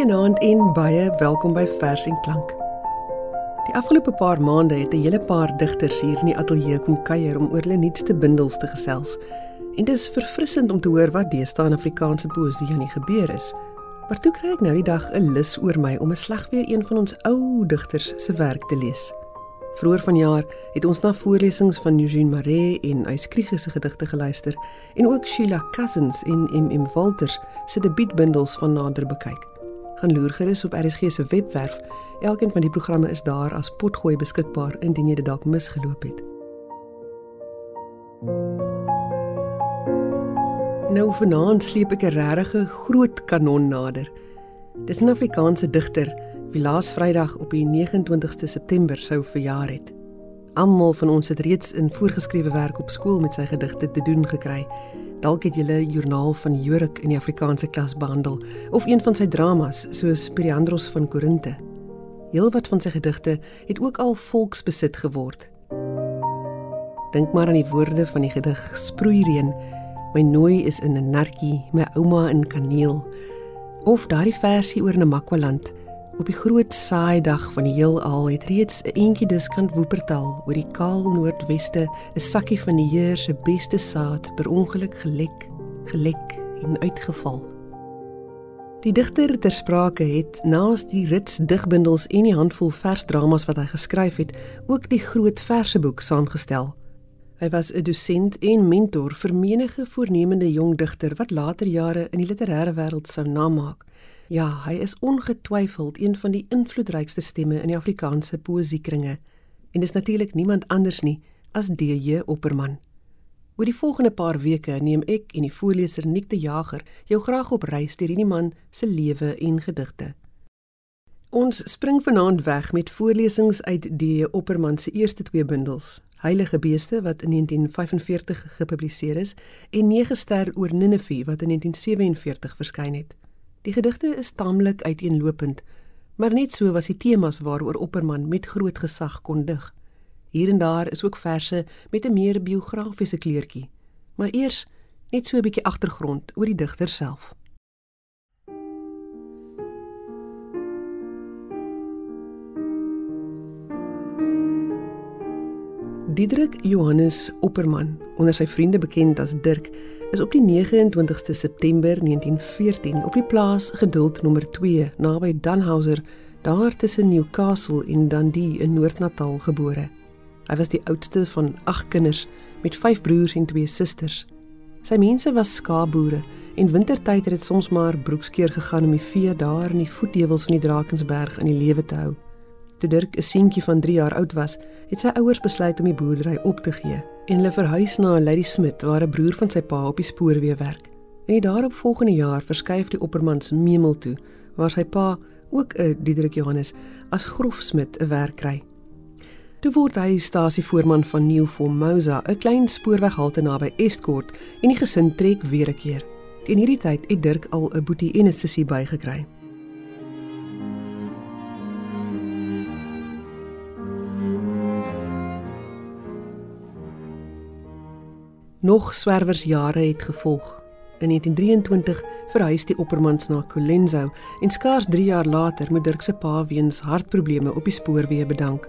Goeienaand en baie welkom by Vers en Klank. Die afgelope paar maande het 'n hele paar digters hier in die ateljee kom kuier om oor hulle nuutste bundels te gesels. En dit is verfrissend om te hoor wat deesdae in Afrikaanse poësie aan die gebeur is. Maar toe kry ek nou die dag 'n lus oor my om 'n slag weer een van ons ou digters se werk te lees. Vroeger vanjaar het ons na voorlesings van Eugene Marais en Uyskriege se gedigte geluister en ook Sheila Cousins en MM Walters se debuutbundels van nader bekyk. Gaan loer gerus op RSG se webwerf. Elkeen van die programme is daar as potgooi beskikbaar indien jy dit dalk misgeloop het. Nou vanaand sleep ek 'n regte groot kanon nader. Dis 'n Afrikaanse digter wie laas Vrydag op die 29ste September sou verjaar het. Almal van ons het reeds in voorgeskrewe werk op skool met sy gedigte te doen gekry. Dalk het julle joernaal van Jorik in die Afrikaanse klas behandel of een van sy dramas soos Periandros van Korinte. Heelwat van sy gedigte het ook al volksbesit geword. Dink maar aan die woorde van die gedig Sproeireën. My nooi is in 'n nartjie, my ouma in kaneel. Of daardie versie oor 'n Makwaland Op die groot saai dag van die heelal het reeds 'n entjie diskant woepertal oor die kaal noordweste 'n sakkie van die Heer se beste saad per ongeluk gelek, gelek en uitgeval. Die digter ter sprake het naas die rits digbundels en die handvol versdramas wat hy geskryf het, ook die groot verseboek saamgestel. Hy was 'n dosent en mentor vir menige voornemende jong digter wat later jare in die literêre wêreld sou namaak. Ja, hy is ongetwyfeld een van die invloedrykste stemme in die Afrikaanse poësiekringe en dis natuurlik niemand anders nie as DJ Opperman. Oor die volgende paar weke neem ek en die voorleser Nick de Jager jou graag op reis deur hierdie man se lewe en gedigte. Ons spring vanaand weg met voorlesings uit DJ Opperman se eerste twee bundels, Heilige Beeste wat in 1945 gepubliseer is en Nege ster oor Ninive wat in 1947 verskyn het. Die gedigte is taamlik uiteenlopend, maar net so was die temas waaroor Opperman met groot gesag kon dig. Hier en daar is ook verse met 'n meer biografiese kleurtjie. Maar eers net so 'n bietjie agtergrond oor die digter self. Diederik Johannes Opperman, onder sy vriende bekend as Dirk, is op die 29ste September 1914 op die plaas Geduld nommer 2 naby Dunhauser, daar tussen Newcastle en Dundee in Noord-Natal gebore. Hy was die oudste van 8 kinders met 5 broers en 2 susters. Sy mense was skaapboere en wintertyd het dit soms maar broekskeer gegaan om die vee daar in die voetdewels van die Drakensberg in die lewe te hou. Toe Dirk 'n seentjie van 3 jaar oud was, het sy ouers besluit om die boerdery op te gee en hulle verhuis na Lady Smith waar 'n broer van sy pa op die spoorweë werk. In die daaropvolgende jaar verskuif die oppermans Memel toe waar sy pa, ook 'n Diederik Johannes, as grofsmid 'n werk kry. Toe word hy stasievoorman van New Formosa, 'n klein spoorweghalte naby Estcourt en die gesin trek weer 'n keer. Teen hierdie tyd het Dirk al 'n boetie en 'n sussie bygekry. Nog swerwersjare het gevolg. In 1923 verhuis die oppermans na Colenso en skaars 3 jaar later moet Dirk se pa weens hartprobleme op die spoorweë bedank.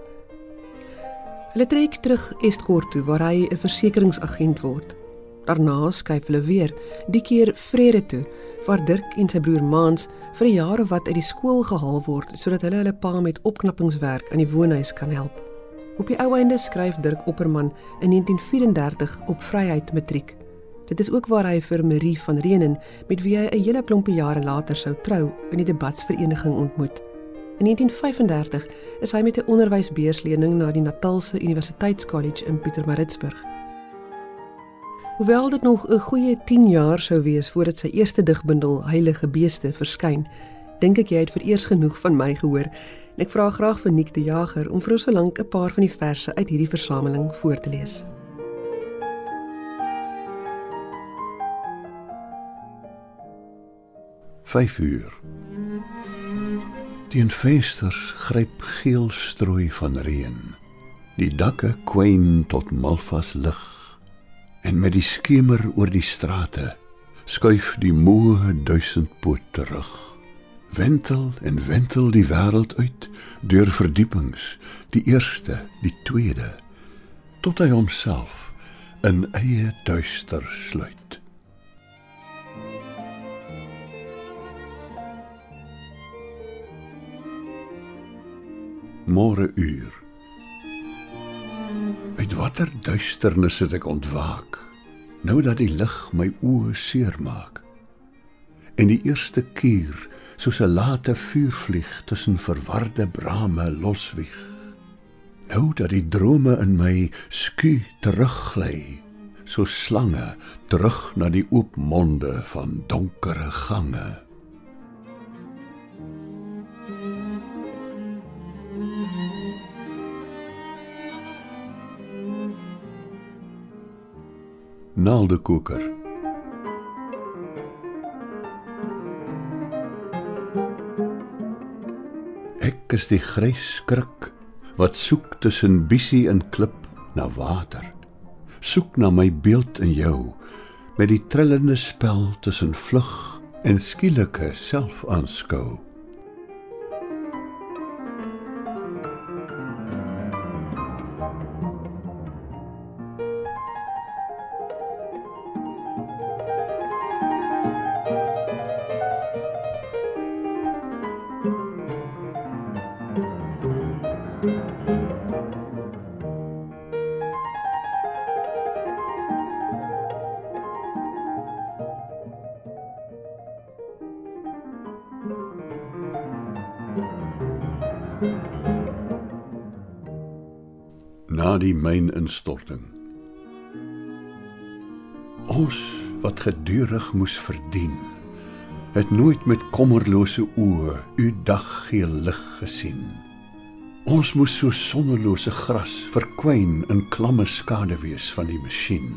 Hulle trek terug Estcourt toe waar hy 'n versekeringsagent word. Daarna skuif hulle weer, die keer Vrede toe, waar Dirk en sy broer Maans vir 'n jaar of wat uit die skool gehaal word sodat hulle hulle pa met opknappingswerk aan die woonhuis kan help. Op die ou einde skryf Dirk Opperman in 1934 op Vryheid Matriek. Dit is ook waar hy vir Marie van Reenen met wie hy 'n hele klompie jare later sou trou in die debatsvereniging ontmoet. In 1935 is hy met 'n onderwysbeurslening na die Natalse Universiteitskollege in Pietermaritzburg. Hoewel dit nog 'n goeie 10 jaar sou wees voordat sy eerste digbundel Heilige Beeste verskyn, dink ek jy het vereers genoeg van my gehoor En ek vra graag vir Nick die Jager om vir ons so lank 'n paar van die verse uit hierdie versameling voor te lees. Vyf uur. Die vensters gryp geel strooi van reën. Die dakke kwyn tot malvas lig. En met die skemer oor die strate skuif die moe duisendpoot terug Wentel en wentel die wêreld uit deur verdiepings, die eerste, die tweede, tot hy homself in eie duister sluit. Môre uur. Uit watter duisternis het ek ontwaak? Nou dat die lig my oë seermaak. En die eerste kuur soos 'n late vuurvlieg tussen verwarde brame loswieg. Nou dat die drome in my sku teruggly, so slange terug na die oop monde van donkere gange. Naaldekoker Ek is die grys skrik wat soek tussen bissie en klip na water. Soek na my beeld in jou met die trillende spel tussen vlug en skielike selfaanskou. Na die myninstorting. Ons wat gedurig moes verdien, het nooit met kommerlose oë u daggeel lig gesien. Ons moes so sonnelose gras verkwyn in klamme skade wees van die masjien.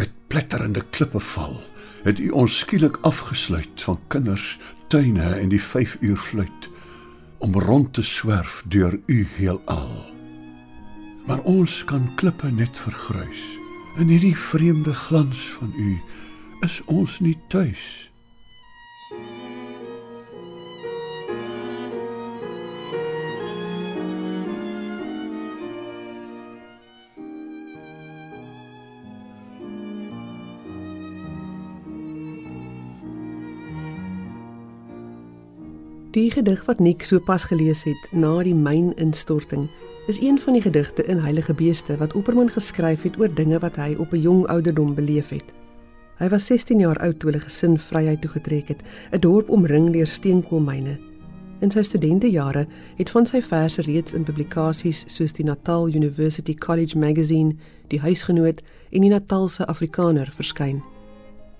Met pletterende klippe val, het u ons skielik afgesluit van kinders, tuine en die 5 uur fluit om rond te swerf deur u heelal. Maar ons kan klippe net vergrys. In hierdie vreemde glans van u is ons nie tuis. Die gedig wat Nick sopas gelees het na die myninstorting is een van die gedigte in Heilige Beeste wat Opperman geskryf het oor dinge wat hy op 'n jong ouderdom beleef het. Hy was 16 jaar oud toe hulle gesin vryheid toegetrek het, 'n dorp omring deur steenkoolmyne. In sy studentejare het van sy verse reeds in publikasies soos die Natal University College Magazine, die Huisgenoot en die Natalse Afrikaner verskyn.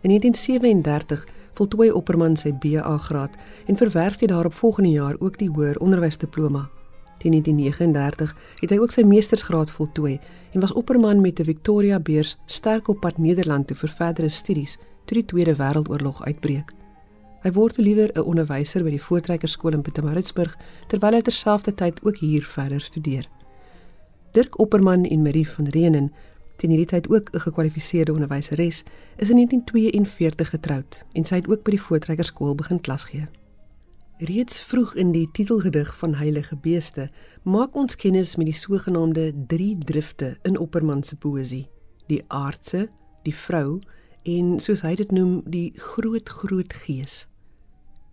In 1937 voltooi Opperman sy BA graad en verwerf hy daarop volgende jaar ook die hoër onderwysdiploma. Teen 1939 het hy ook sy meestersgraad voltooi en was Opperman met 'n Victoria Beurs sterk op pad Nederland toe vir verdere studies toe die Tweede Wêreldoorlog uitbreek. Hy word toe liewer 'n onderwyser by die Voortrekkerskool in Pietermaritzburg terwyl hy terselfdertyd ook hier verder studeer. Dirk Opperman en Marie van Reenen teen hierdie tyd ook 'n gekwalifiseerde onderwyseres, is in 1942 getroud en sy het ook by die Voortrekkerskool begin klas gee. Reeds vroeg in die titelgedig van Heilige Beeste maak ons kennis met die sogenaamde drie drifte in Opperman se poësie: die aardse, die vrou en soos hy dit noem, die groot groot gees.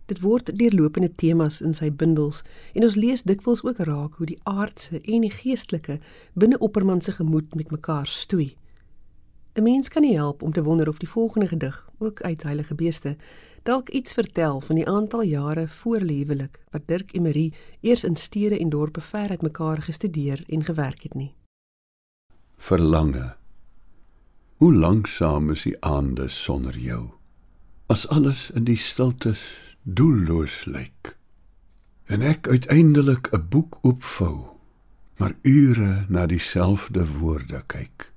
Dit word deurlopende temas in sy bundels en ons lees dikwels ook raak hoe die aardse en die geestelike binne Opperman se gemoed met mekaar stoei. 'n Mens kan nie help om te wonder of die volgende gedig, ook uit Heilige Beeste, dalk iets vertel van die aantal jare voor huwelik wat Dirk Emery eers in stede en dorpe ver uit mekaar gestudeer en gewerk het nie. Verlange. Hoe lanksaam is die aande sonder jou? As alles in die stiltes doelloos lyk. En ek uiteindelik 'n boek oopvou, maar ure na dieselfde woorde kyk.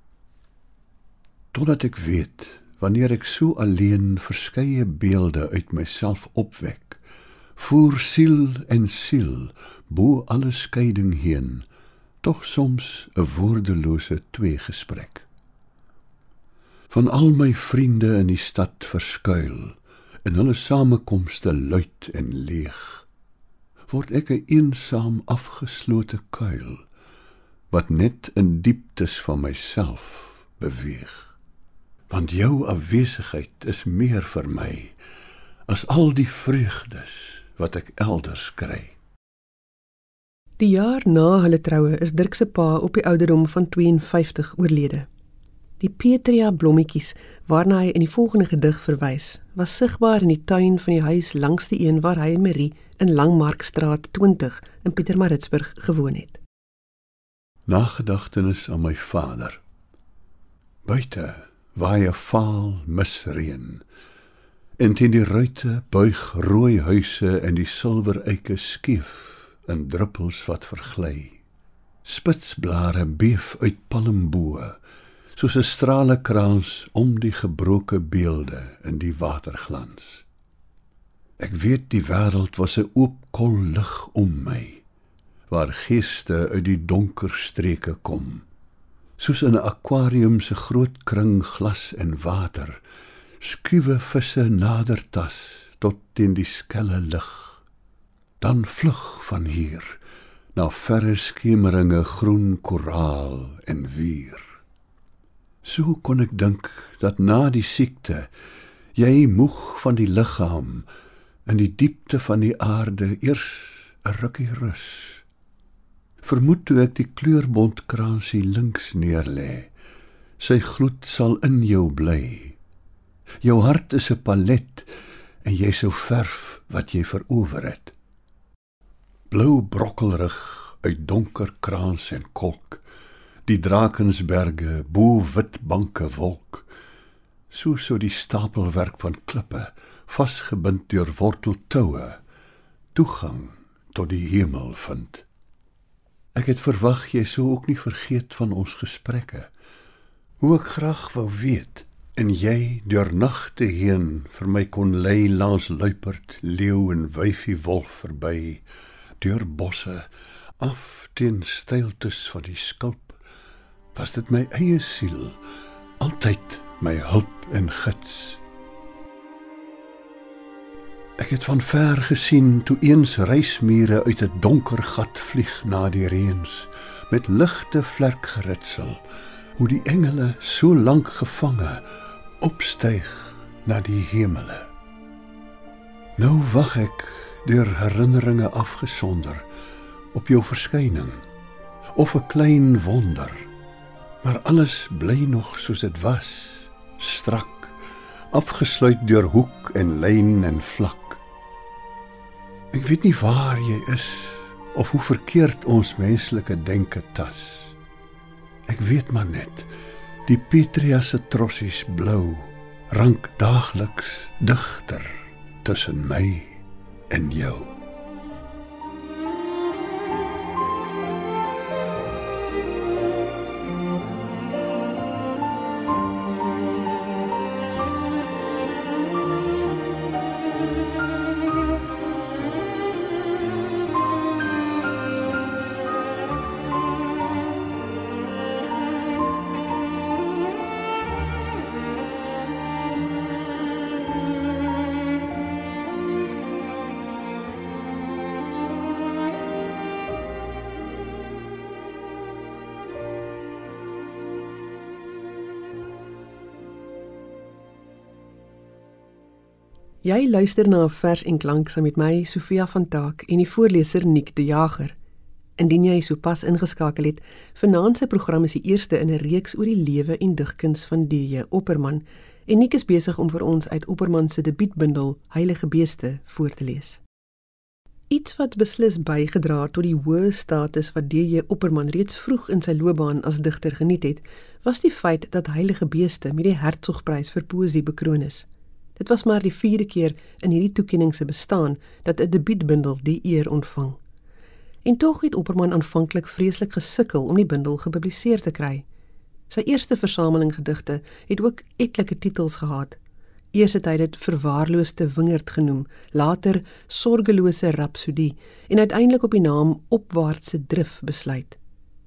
Totdat ek weet wanneer ek so alleen verskeie beelde uit myself opwek, voer siel en siel bo alle skeiding heen, tog soms 'n woordelose tweegesprek. Van al my vriende in die stad verskuil in hulle samekomste luid en leeg word ek 'n eensaam afgeslote kuil wat net in dieptes van myself beweeg want jou afwesigheid is meer vir my as al die vreugdes wat ek elders kry Die jaar na hulle troue is Dirk se pa op die ouderdom van 52 oorlede. Die Petria blommetjies waarna hy in die volgende gedig verwys, was sigbaar in die tuin van die huis langs die een waar hy en Marie in Langmarkstraat 20 in Pietermaritzburg gewoon het. Nagedagtenis aan my vader. Buite waai 'n vaal misreën. En teen die ruite buig rooi huise en die silwer eike skief in druppels wat vergly. Spitsblare beef uit palmbome soos 'n stralekrans om die gebroke beelde in die waterglans. Ek weet die wêreld was 'n oop kol lig om my, waar geeste uit die donker streke kom, soos in 'n akwarium se groot kring glas en water, skuwe visse nader tas tot teen die skelle lig. Dan vlug van hier na verre skemeringe groen koraal en wier. So kon ek dink dat na die siekte jy moeg van die liggaam in die diepte van die aarde eers 'n rukkie rus. Vermoed toe ek die kleurbond kransie links neerlê. Sy gloed sal in jou bly. Jou hart is 'n palet en jy sou verf wat jy verower het. Blou brokkelrig uit donker krans en kolk die drakensberge bo wit banke wolk so so die stapelwerk van klippe vasgebind deur worteltoue toegang tot die hemel vind ek het verwag jy sou ook nie vergeet van ons gesprekke. Hoe ek graag wou weet en jy deur nagte heen vir my kon lê langs luiperd leeu en wyfie wolf verby deur bosse af teen steiltes van die skulp was dit my eie siel altyd my hulp en gids ek het van ver gesien toe eens reismure uit 'n donker gat vlieg na die reëns met ligte vlekgeritsel hoe die engele so lank gevange opstyg na die hemele nou wag ek deur herinneringe afgesonder op jou verskyning of 'n klein wonder Maar alles bly nog soos dit was, strak, afgesluit deur hoek en lyn en vlak. Ek weet nie waar jy is of hoe verkeerd ons menslike denke tas. Ek weet maar net die Petria se trossies blou rank daagliks digter tussen my en jou. Jy luister na 'n vers en klank saam met my Sofia van Taak en die voorleser Nick de Jager. Indien jy sopas ingeskakel het, vanaand se program is die eerste in 'n reeks oor die lewe en digkuns van D.J. Opperman en Nick is besig om vir ons uit Opperman se debuutbundel Heilige Beeste voor te lees. Iets wat beslis bygedra het tot die hoë status wat D.J. Opperman reeds vroeg in sy loopbaan as digter geniet het, was die feit dat Heilige Beeste met die Hertzogprys vir poësie bekroon is. Dit was maar die vierde keer in hierdie toekenning se bestaan dat 'n debuutbundel die eer ontvang. En tog het Opperman aanvanklik vreeslik gesukkel om die bundel gepubliseer te kry. Sy eerste versameling gedigte het ook etlike titels gehad. Eers het hy dit Verwaarloosde Wingerd genoem, later Sorgelose Rapsodie en uiteindelik op die naam Opwaartse Drif besluit.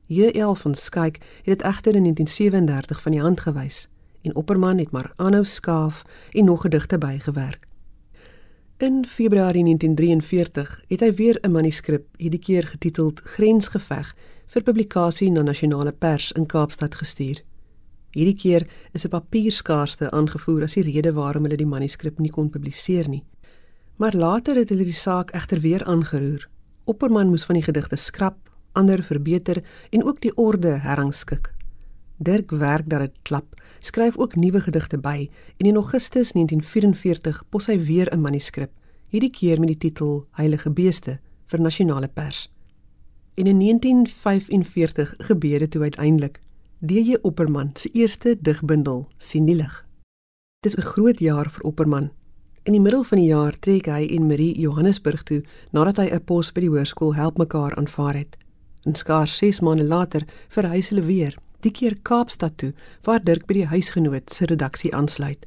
J.L. van Skyk het dit egter in 1937 van die hand gewys en Opperman het maar aanhou skaaf en nog gedigte bygewerk. In Februarie 1943 het hy weer 'n manuskrip, hierdie keer getiteld Grensgeveg, vir publikasie na nasionale pers in Kaapstad gestuur. Hierdie keer is 'n papierskaarste aangevoer as die rede waarom hulle die manuskrip nie kon publiseer nie. Maar later het hulle die saak egter weer aangeroer. Opperman moes van die gedigte skrap, ander verbeter en ook die orde herrangskik. Dirk werk dat dit klap, skryf ook nuwe gedigte by en in Augustus 1944 pos hy weer 'n manuskrip, hierdie keer met die titel Heilige Beeste vir nasionale pers. En in 1945 gebeur dit uiteindelik. DJ Opperman se eerste digbundel sien die lig. Dit is 'n groot jaar vir Opperman. In die middel van die jaar trek hy en Marie Johannesburg toe nadat hy 'n pos by die hoërskool help mekaar aanvaar het. En skaars 6 maande later verhuis hulle weer, die keer Kaapstad toe, waar Dirk by die huisgenoot se redaksie aansluit.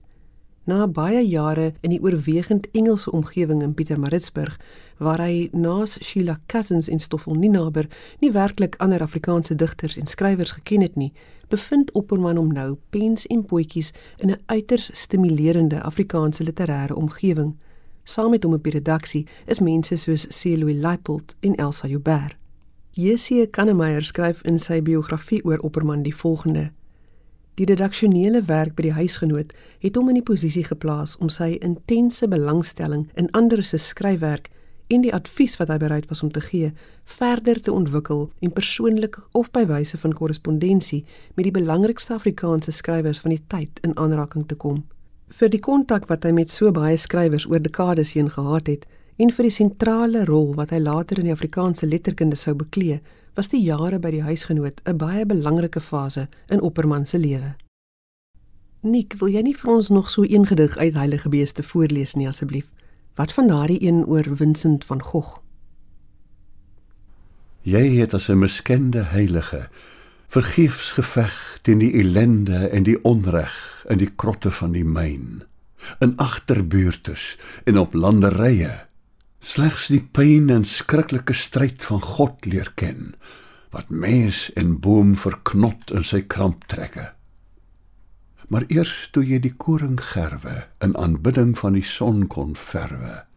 Na baie jare in die oorwegend Engelse omgewing in Pietermaritzburg, waar hy naas Sheila Cousins en Stoffel Ninaber nie werklik ander Afrikaanse digters en skrywers geken het nie, bevind Opperman hom nou pens en potjies in 'n uiters stimulerende Afrikaanse literêre omgewing. Saam met hom op die redaksie is mense soos Celoy Leipold en Elsa Joubert. J.C. Kannemeyer skryf in sy biografie oor Opperman die volgende: Die redaksionele werk by die huisgenoot het hom in die posisie geplaas om sy intense belangstelling in ander se skryfwerk en die advies wat hy bereid was om te gee, verder te ontwikkel en persoonlik of by wyse van korrespondensie met die belangrikste Afrikaanse skrywers van die tyd in aanraking te kom. Vir die kontak wat hy met so baie skrywers oor dekades heen gehad het en vir die sentrale rol wat hy later in die Afrikaanse letterkunde sou beklee, was die jare by die huisgenoot 'n baie belangrike fase in Opperman se lewe. Nik, wil jy nie vir ons nog so een gedig uit Heilige Beeste voorlees nie asseblief? Wat van daardie een oor Vincent van Gogh? Jy het as 'n miskende heilige vergeefs geveg teen die ellende en die onreg in die krotte van die myn, in agterbuurtes en op landerye slegs die pyn en skrikkelike stryd van God leer ken wat mens en boom verknot in sy kramp trekke. Maar eers toe jy die koringgerwe in aanbidding van die son kon verwe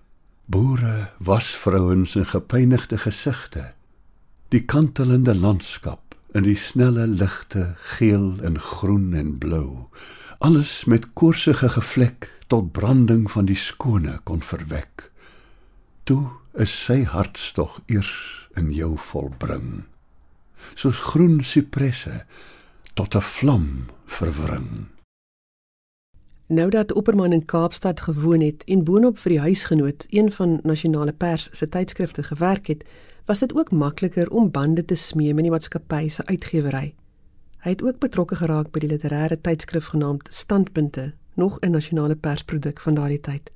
boere wasvrouens en gepynigde gesigte die kantelende landskap in die snelle ligte geel en groen en blou alles met koorsige gevlek tot branding van die skone kon verwek toe is sy hartstog eers in jou volbring. Soos groen sipresse tot 'n vlam verwring. Nou dat Opperman in Kaapstad gewoon het en boonop vir die huisgenoot een van nasionale pers se tydskrifte gewerk het was dit ook makliker om bande te smee met die maatskappy se uitgewery. Hy het ook betrokke geraak by die literêre tydskrif genaamd Standpunte nog 'n nasionale persproduk van daardie tyd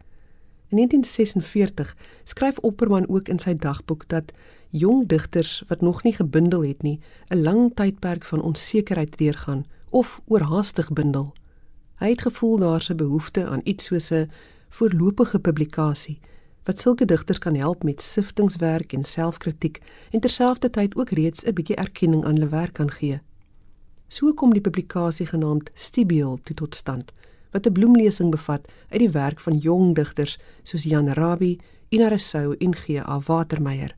In 1946 skryf Opperman ook in sy dagboek dat jong digters wat nog nie gebundel het nie, 'n lang tydperk van onsekerheid deurgaan of oorhaastig bundel. Hy het gevoel daar's 'n behoefte aan iets soos 'n voorlopige publikasie wat sulke digters kan help met siftingswerk en selfkritiek en terselfdertyd ook reeds 'n bietjie erkenning aan hulle werk kan gee. So kom die publikasie genaamd Stibiel tot stand wat 'n bloemlesing bevat uit die werk van jong digters soos Jan Rabie, Ina Rousseau en G.A. Watermeyer.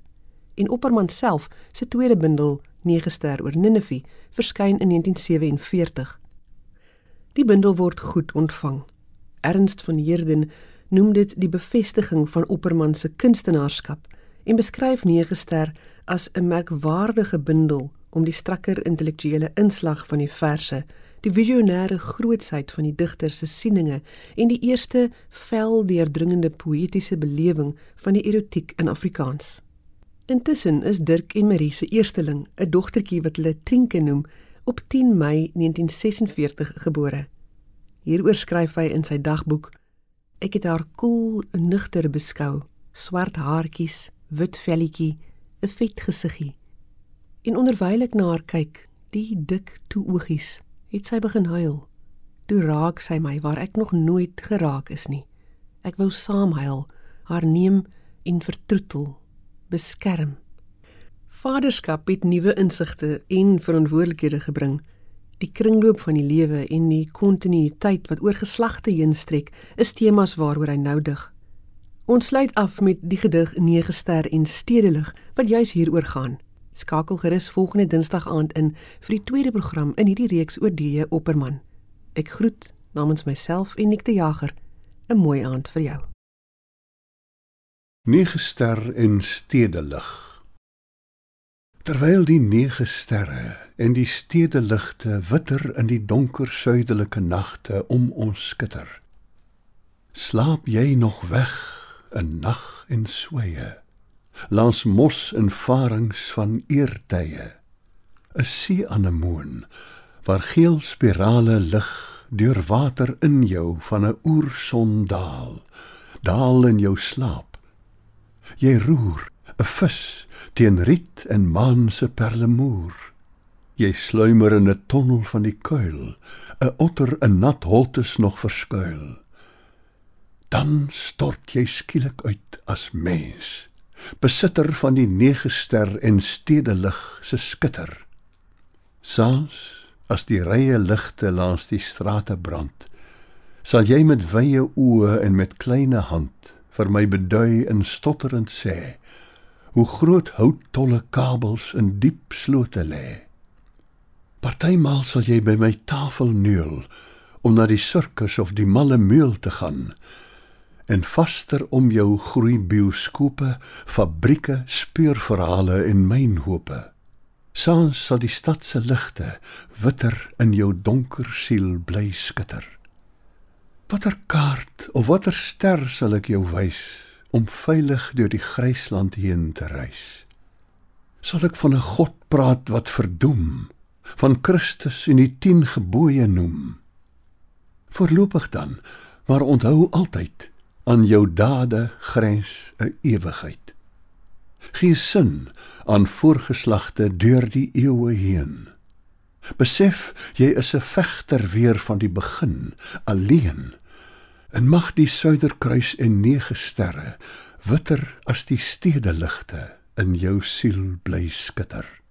En Opperman self se tweede bundel, Nege ster oor Ninive, verskyn in 1947. Die bundel word goed ontvang. Ernst van Heerden noem dit die bevestiging van Opperman se kunstenaarskap en beskryf Nege ster as 'n merkwaardige bundel om die strakker intellektuele inslag van die verse die visionêre grootsheid van die digter se sieninge en die eerste vel deurdringende poëtiese belewing van die erotiek in Afrikaans. Intussen is Dirk en Marie se eersteling, 'n dogtertjie wat hulle Trinke noem, op 10 Mei 1946 gebore. Hieroor skryf hy in sy dagboek: Ek het haar koel, cool, nugter beskou, swart haartjies, wit velletjie, 'n vet gesiggie. En onderwyl ek na haar kyk, die dik toe oogies, het sy begin huil. Toe raak sy my waar ek nog nooit geraak is nie. Ek wou saam huil, haar neem en vertroetel, beskerm. Vaderskap het nuwe insigte en verantwoordelikhede gebring. Die kringloop van die lewe en die kontinuïteit wat oor geslagte heen strek, is temas waaroor hy nou dig. Ons sluit af met die gedig 9 ster en stedelig wat juis hieroor gaan. Skakel gerus volgende Dinsdag aand in vir die tweede program in hierdie reeks oor D.J. Opperman. Ek groet namens myself en Nik de Jager 'n mooi aand vir jou. 9 ster en stedelig. Terwyl die 9 sterre en die stedeligte witter in die donker suidelike nagte om ons skitter. Slaap jy nog weg 'n nag en sweye langs mos en varings van eertye 'n see anemoon waar geel spirale lig deur water in jou van 'n oerson daal. Daal in jou slaap. Jy roer 'n vis teen riet en maan se perlemoer. Jy sluimer in 'n tonnel van die kuil 'n otter in nat holtes nog verskuil. Dan stort jy skielik uit as mens besitter van die nege ster en stedelig se skitter. Saans as die rye ligte langs die strate brand sal jy met wye oë en met kleine hand vir my bedui en stotterend sê hoe groot houttolle kabels in diep slote lê. Partymal sal jy by my tafel neul om na die sirkus of die malle meul te gaan en vaster om jou groei bioskope, fabrieke, speurverhale en mynhope. Sans sal die stad se ligte witter in jou donker siel bly skitter. Watter kaart of watter ster sal ek jou wys om veilig deur die grysland heen te reis? Sal ek van 'n God praat wat verdoem, van Christus en die 10 gebooie noem? Voorlopig dan, maar onthou altyd aan jou dade grens 'n ewigheid. Gee sin aan voorgeslagte deur die eeue heen. Besef jy is 'n vegter weer van die begin, alleen. En mag die suiderkruis en nege sterre witter as die stedeligte in jou siel bly skitter.